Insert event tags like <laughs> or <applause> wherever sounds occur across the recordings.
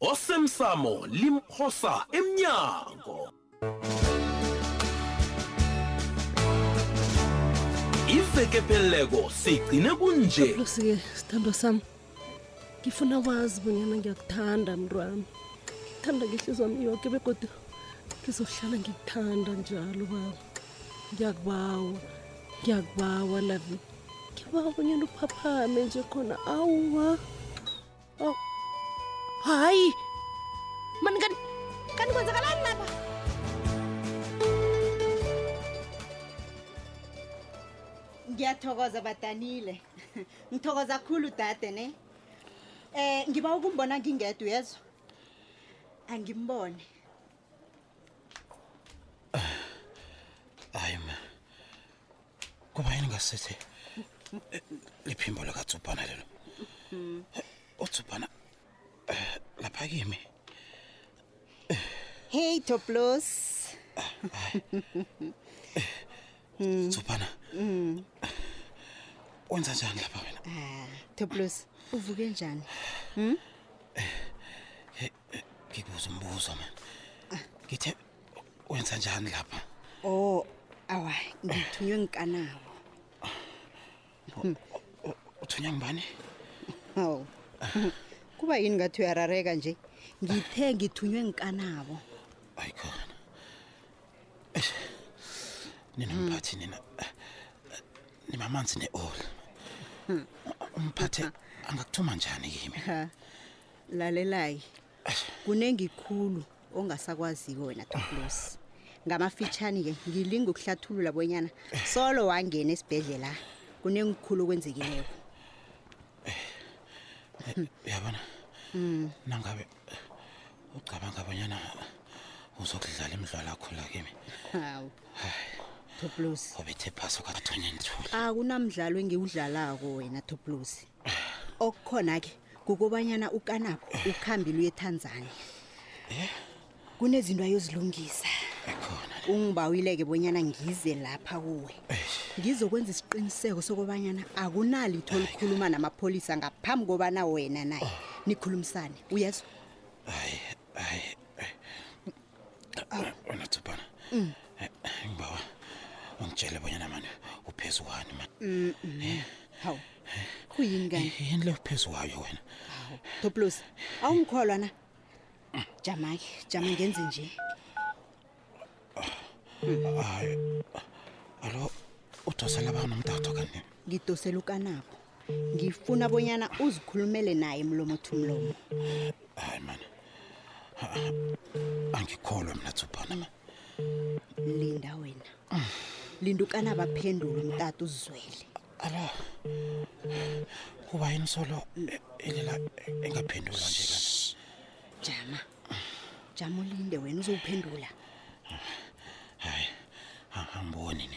osemsamo limphosa emnyango. Iveke pheleleko sigcine kunje. Lusi-ke sithandwa sami ngifuna wazi bonyana ngiyakuthanda mntwami ngithanda ngehliziyo wami yoke begodwa ngizohlala ngikuthanda njalo baba. Ngiyakubawa ngiyakubawa lavi ngibawa bonyana uphaphame nje khona awuwa aw Hai, man kan kan kwan sakalan apa? Ngiyathokoza badanile. <laughs> Ngithokoza kakhulu dade ne. Eh ngiba ukumbona ngingedwa yezwa. Angimbone. Hayi ma. Kuba yini ngasithi? Liphimbo lakatsupana lelo. Mhm. Utsupana lapha kimi hey toplos. Tsubhana wenza njani lapha wena? Ah toplos uvuke njani? Ngikubuza umbuzo man. Ngithe wenza njani lapha? Oh awa ngithunywe ngikanabo uthunya ngibani oh kuba yini ngathi uyarareka nje? Ngithe ngithunywe ngikanabo. Ayikhona khona. Nina mphathi nina nimamanzi ne-oli. Umphathe angakuthuma njani kimi? Lalelayi kunengikhulu ongasakwaziko wena toplos ngamafitshani-ke ngilinga ukuhlathulula bonyana solo wangena esibhedlela kunengikhulu okwenzekileko uyabona? Nangabe eh, ucabanga abanyana uzokudlala imidlalo akhula kimi. Hawu. Toplos obethe phasi ukathonya nithule akunamdlalo engiwudlalako wena toplos okukhona-ke kukobanyana ukanabo ukhambile uye etanzania. Kunezinto ayozilungisa. Ungibawile-ke bonyana ngize lapha kuwe ngizokwenza isiqiniseko sokobanyana akunalitho olukhuluma namapholisa ngaphambi kobana wena naye. Nikhulumisane uyezwa hayi hayi wena tsubhana ngibawa. Ungitshele bonyana mani uphezu wani mani hawu. Kuyini kani yini le uphezu wayo wena toplos awungikholwa na? Jama-ke jama ngenze nje. Hayi. alo udosela banomtato kani ngidosela ukanabo ngifuna bonyana uzikhulumele naye mlomo thu mlomo hayi mani angikholwa mina tsubhana ma linda wena. Linda ukanabo aphendule umtata uzizwele. Alo kuba yini solo ilela engaphendula nje kani jama. Jama ulinde wena uzowuphendula. Hayi angiboni ni.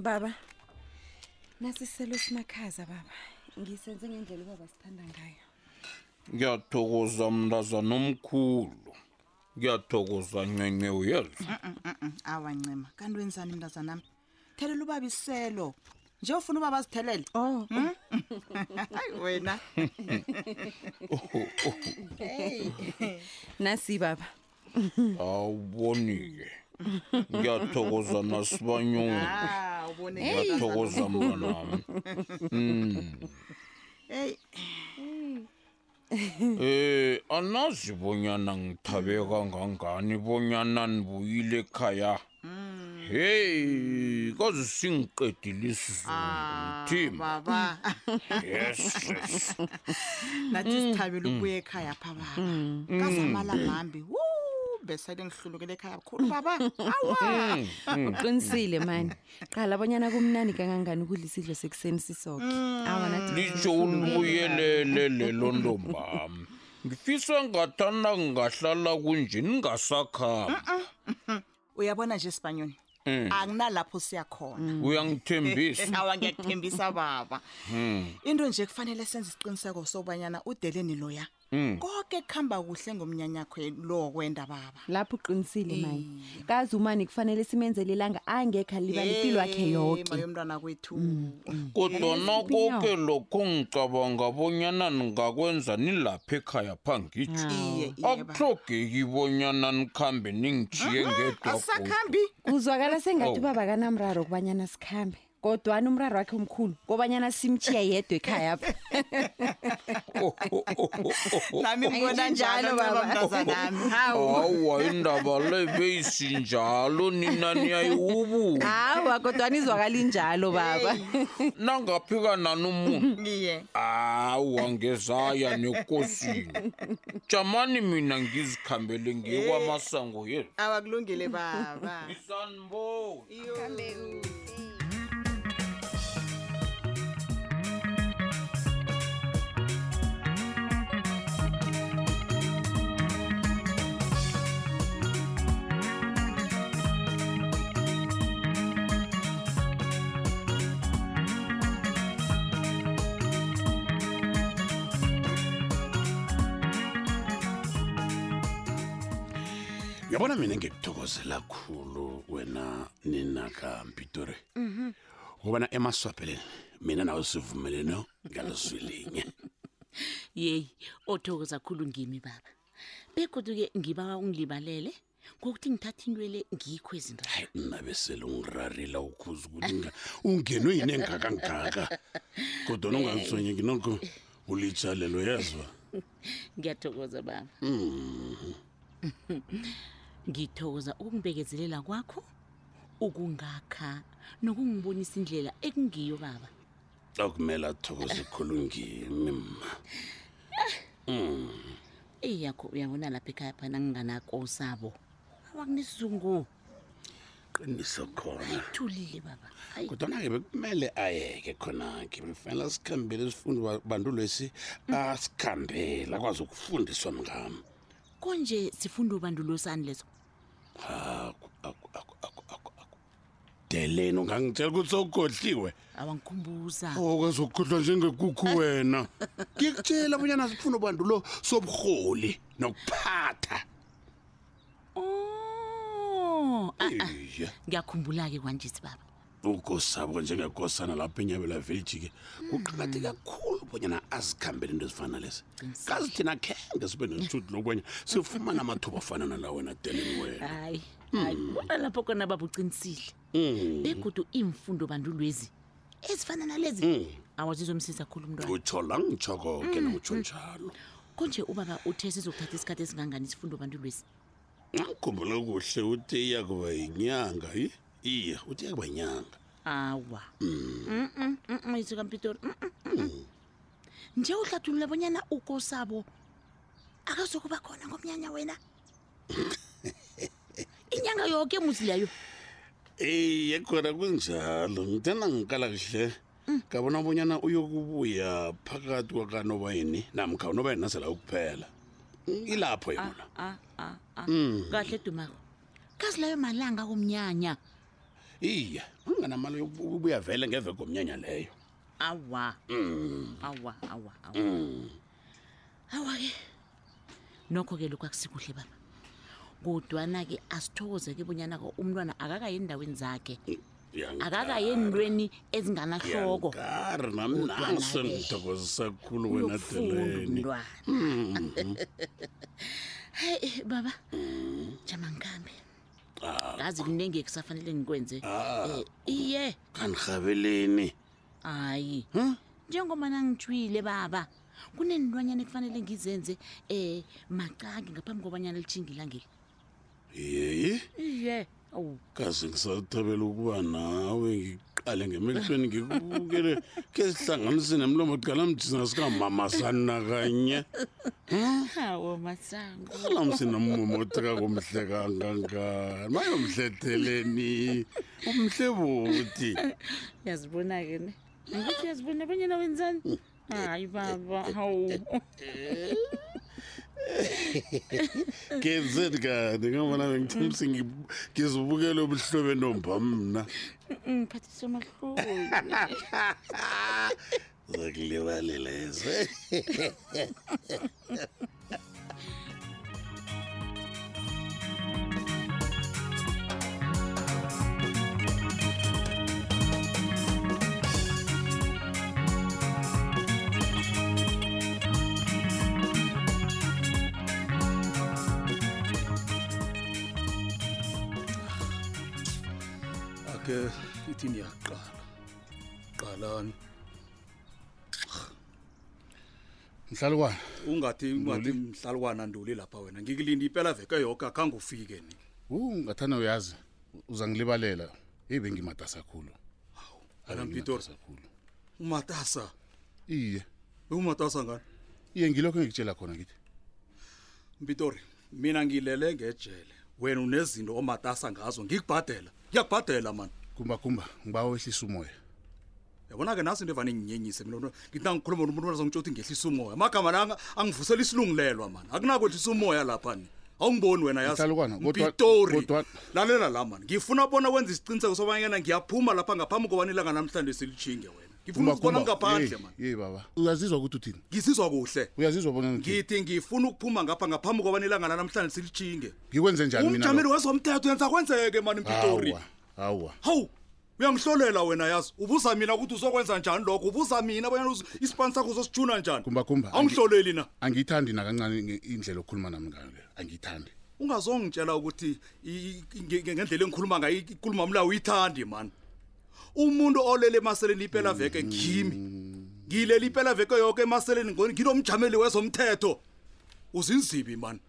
baba nasiselo simakhaza baba. Ngisenze ngendlela ubaba sithanda ngayo. Ngiyathokoza mntazana omkhulu. Ngiyathokoza ncenye uyezwa. Awa ncema. Kanti wenzani mntazanami thelela ubaba iselo nje ufuna ubaba azithelele? Oh. <laughs> Hayi wena. Nasi baba. Awuboni-ke. Ngiyathokoza nasibanyoni Ah, ubone ngiyathokoza mntanami hey. Eh anazi bonyana ngithabe kangangani bonyana nibuyile ekhaya. Heyi kaze singiqedile isizungu thima baba. Yes nathi sithabela ukubuya ekhaya pha baba. Kazamala mambi. Wu besele ngihlulukele ekhaya khulu baba. Awa! <laughs> Uqinisile mani. Qala abonyana kumnani kangangani ukudla isidlo sekuseni sisoke. Awa nathi litsho ulibuyelele lelo ntombami. Ngifisa ngathana ngingahlala kunje ningasakhambi uyabona nje sibanyoni? Anginalapho siyakhona uyangithembisa. <laughs> Awa ngiyakuthembisa baba. Into nje kufanele senze isiqiniseko sobanyana udeleni loya konke kuhamba kuhle ngomnyanyakho lo wokwenda baba. Lapho uqinisile mani kazi umani kufanele simenzele ilanga angekho alibala impilo yakhe Eh, yoke. maye umntwana kwethu. Kodwana koke lokho ngicabanga bonyana ningakwenza nilapha ekhaya phangitsho akuhlogeki bonyana nikhambe ningitshiye ngedwa asakhambi. kuzwakala sengathi Oh. ubaba kanamraro kubanyana sikhambe. Kodwana umraro wakhe omkhulu kobanyana simthiya yedwa ekhaya. pha <laughs> <laughs> nami Angithi njalo njalo, baba. baba. mntazanami hawa indaba le beyisinjalo nina niyayiwubuka. Hawa kodwana izwakala injalo baba. <laughs> Nangaphika nani umuntu? Iye awa ngezaya nekosini jamani mina ngizikhambele ngikwamasango yethu. Awakulungile baba. Sanibona uyabona mina ngikuthokozela khulu wena nina kampitori ngobana emaswapheleni mina nawe sivumelene ngalozwilinye. <laughs> Yeyi othokoza khulu ngimi baba. Begoduke ngibawa ungilibalele ngokuthi ngithatha intwele ngikho izinto hayi nabesele ungirarila ukhuza ukuthi ungenwe yini engakangaka kodwa ungangisonyeki nokho ulitshalelo yazwa <laughs> ngiyathokoza baba <laughs> ngithokoza ukungibekezelela kwakho ukungakha nokungibonisa indlela ekungiyo baba. Akumele athokoze khulu ngimi ma eyakho uyabona lapha ekhaya phana nginganakosabo awakunesizungu qiniso khona. Thulile baba. Kodwana-ke bekumele ayeke khona-ke. Befanele sikhambele sifunde ba- bantu lesi asikhambele akwazi ukufundiswa mngami. Konje sifunda ubandulosani leso deleni ungangitshela ukuthi sowugodliwe. Awangikhumbuza. Okwazi ukukhohlwa njengekukhu wena. Ngikutshela abanyana sifuna bantu lo sobuholi nokuphatha. Oh ah, ah. ngiyakhumbula-ke kwanjesi baba. Ukosabo njengekosana lapha enyabela village-ke kuqakatheke kakhulu bonyana azikhambele into ezifana lezi kazi thina khenge sibe nesithuthi lokwenya sifumane amathuba afana nala wena deleni wena. Hayi hayi bona lapho kona baba uqinisile begodu imfundo bandulwezi ezifana nalezi awazizomsiza khulu umntwana. Utsho la ngitsho koke nawutsho njalo. Konje ubaba uthe sizokuthatha isikhathi esingangani isifundo bandulwezi ngikhumbula kuhle uthi iyakuba yinyanga yi iye uthi iyakuba yinyanga awa isikampitori nje uhlathulula bonyana ukosabo akazokuba khona ngomnyanya wena? <laughs> Inyanga yoke musi leyo. Iye khona kunjalo. Ngithanda ngikala kuhle ngabona bonyana uyokubuya phakathi kwakanobayini namkha unobayini nasela ukuphela ilapho yona. Ah, ah, ah. kahle dumako. Kazi leyo malanga komnyanya iye unganamali yokubuya vele ngeve komnyanya leyo. Awa. Awa awa awa. Awa-ke nokho-ke lokhu akusikuhle baba. Kodwana-ke asithokoze-ke bonyana-ke umntwana akakayi endaweni zakhe. Akakayi entweni ezinganahloko. Yankari nami Kodwana naso ke, ngithokozisa khulu wena deleni. umntwana. <laughs> Heyi baba. Jama ngikhambe ngazi kuningi kusafanele ngikwenze. Eh, iye. Kanirhabeleni. Hayi. Njengomana ngitshwile baba kunenilwanyana ekufanele ngizenze um macaki ngaphambi kobanyana litshingilangeli yeyi iye? Awu. Kaze ngisathabela ukuba nawe ngiqale ngemehlweni ngikubukele ke sihlanganise nemlomo qala mjina sikamamasana kanye. Hawo masango alamsinamumotheka komhle kangangani? Mayomhletheleni umhle buti yazibona-ke ne? Angithi yazibona abanyana wenzani? Hayi baba hawu kenzeni kani ngabona bengithemse ngizibukele obuhlobo enomba mna. Ngiphathise amahloni <laughs> zakulibalela yezo ake ithi niyaqala. Qalani. Mhlalukwana. Ungathi ungathi mhlalukwana nduli lapha wena. Ngikulinda impela veke yoke akhange ufike ni. Ungathana uyazi. Uzangilibalela eyi bengimatasa khulu. Akampitori khulu. Umatasa? Iye. Umatasa ngani? Iye ngilokho engikutshela khona ngithi. Mpitori mina ngilele ngejele. Wena unezinto omatasa ngazo ngikubhadela. Ngiyakubhadela mani kumbakumba ngiba wehlisa umoya. Yabona-ke nasi into evane nginyenyise mina ngithi nangikhuluma nomuntu azongitsho ukuthi ngehlisa umoya. Amagama la angivusela isilungulelwa mani akunakwehlisa umoya lapha ni. Awungiboni wena yazi. Mhlalukwana, kodwa- mpitori kodwa- lalela la mani ngifuna bona wenza isiqiniseko sobanyana ngiyaphuma lapha ngaphambi kobani ilanga namhlanje silitshinge wena ngifuna ukubona ngaphandle mani ye baba. Uyazizwa ukuthi uthini? Ngisizwa kuhle. Uyazizwa bona ngithi ngifuna ukuphuma ngapha ngaphambi kobani ilanga lanamhlanje silitshinge ngikwenze njani mina umjameli wezomthetho yenza kwenzeke mani mpitori Awa, awa hawu uyangihlolela wena yazi. Ubuza mina ukuthi uzokwenza njani lokho? Ubuza mina bonyana isipani sakho uzosijuna njani? Kumbakumba awungihloleli na? Angiyithandi nakancane indlela okhuluma nami ngayo le angiyithandi ungazongitshela ukuthi ngendlela engikhuluma ngayo inkulumo mla uyithandi mani umuntu olele emaseleni ipela veke ngimi. Ngileli ipela veke yoke emaseleni ngo- nginomjameli wezomthetho. Uzinzibi mani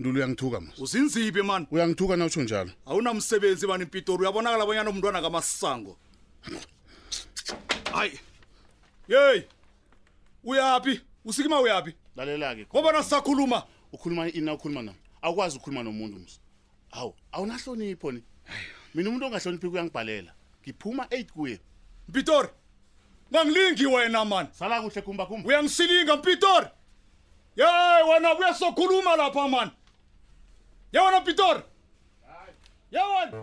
ndulu uyangithuka mos uzinzibi mani uyangithuka na utsho njalo? Awunamsebenzi mani mpitori uyabonakala bonyana umntwana kamasango. Hayi. Yeyi. Uyaphi? Usikima uyaphi? Lalela-ke ngoba sisakhuluma ukhuluma ini na ukhuluma nami. Awukwazi ukukhuluma nomuntu mus awu awunahlonipho ni. Mina umuntu ongahloniphi kuyangibhalela ngiphuma eight kuye. Mpitori ungangilingi wena mani sala kuhle kumbakumba uyangisilinga mpitori. Ye wena kuyasokhuluma lapha mani ye wena mpitori. Ye wena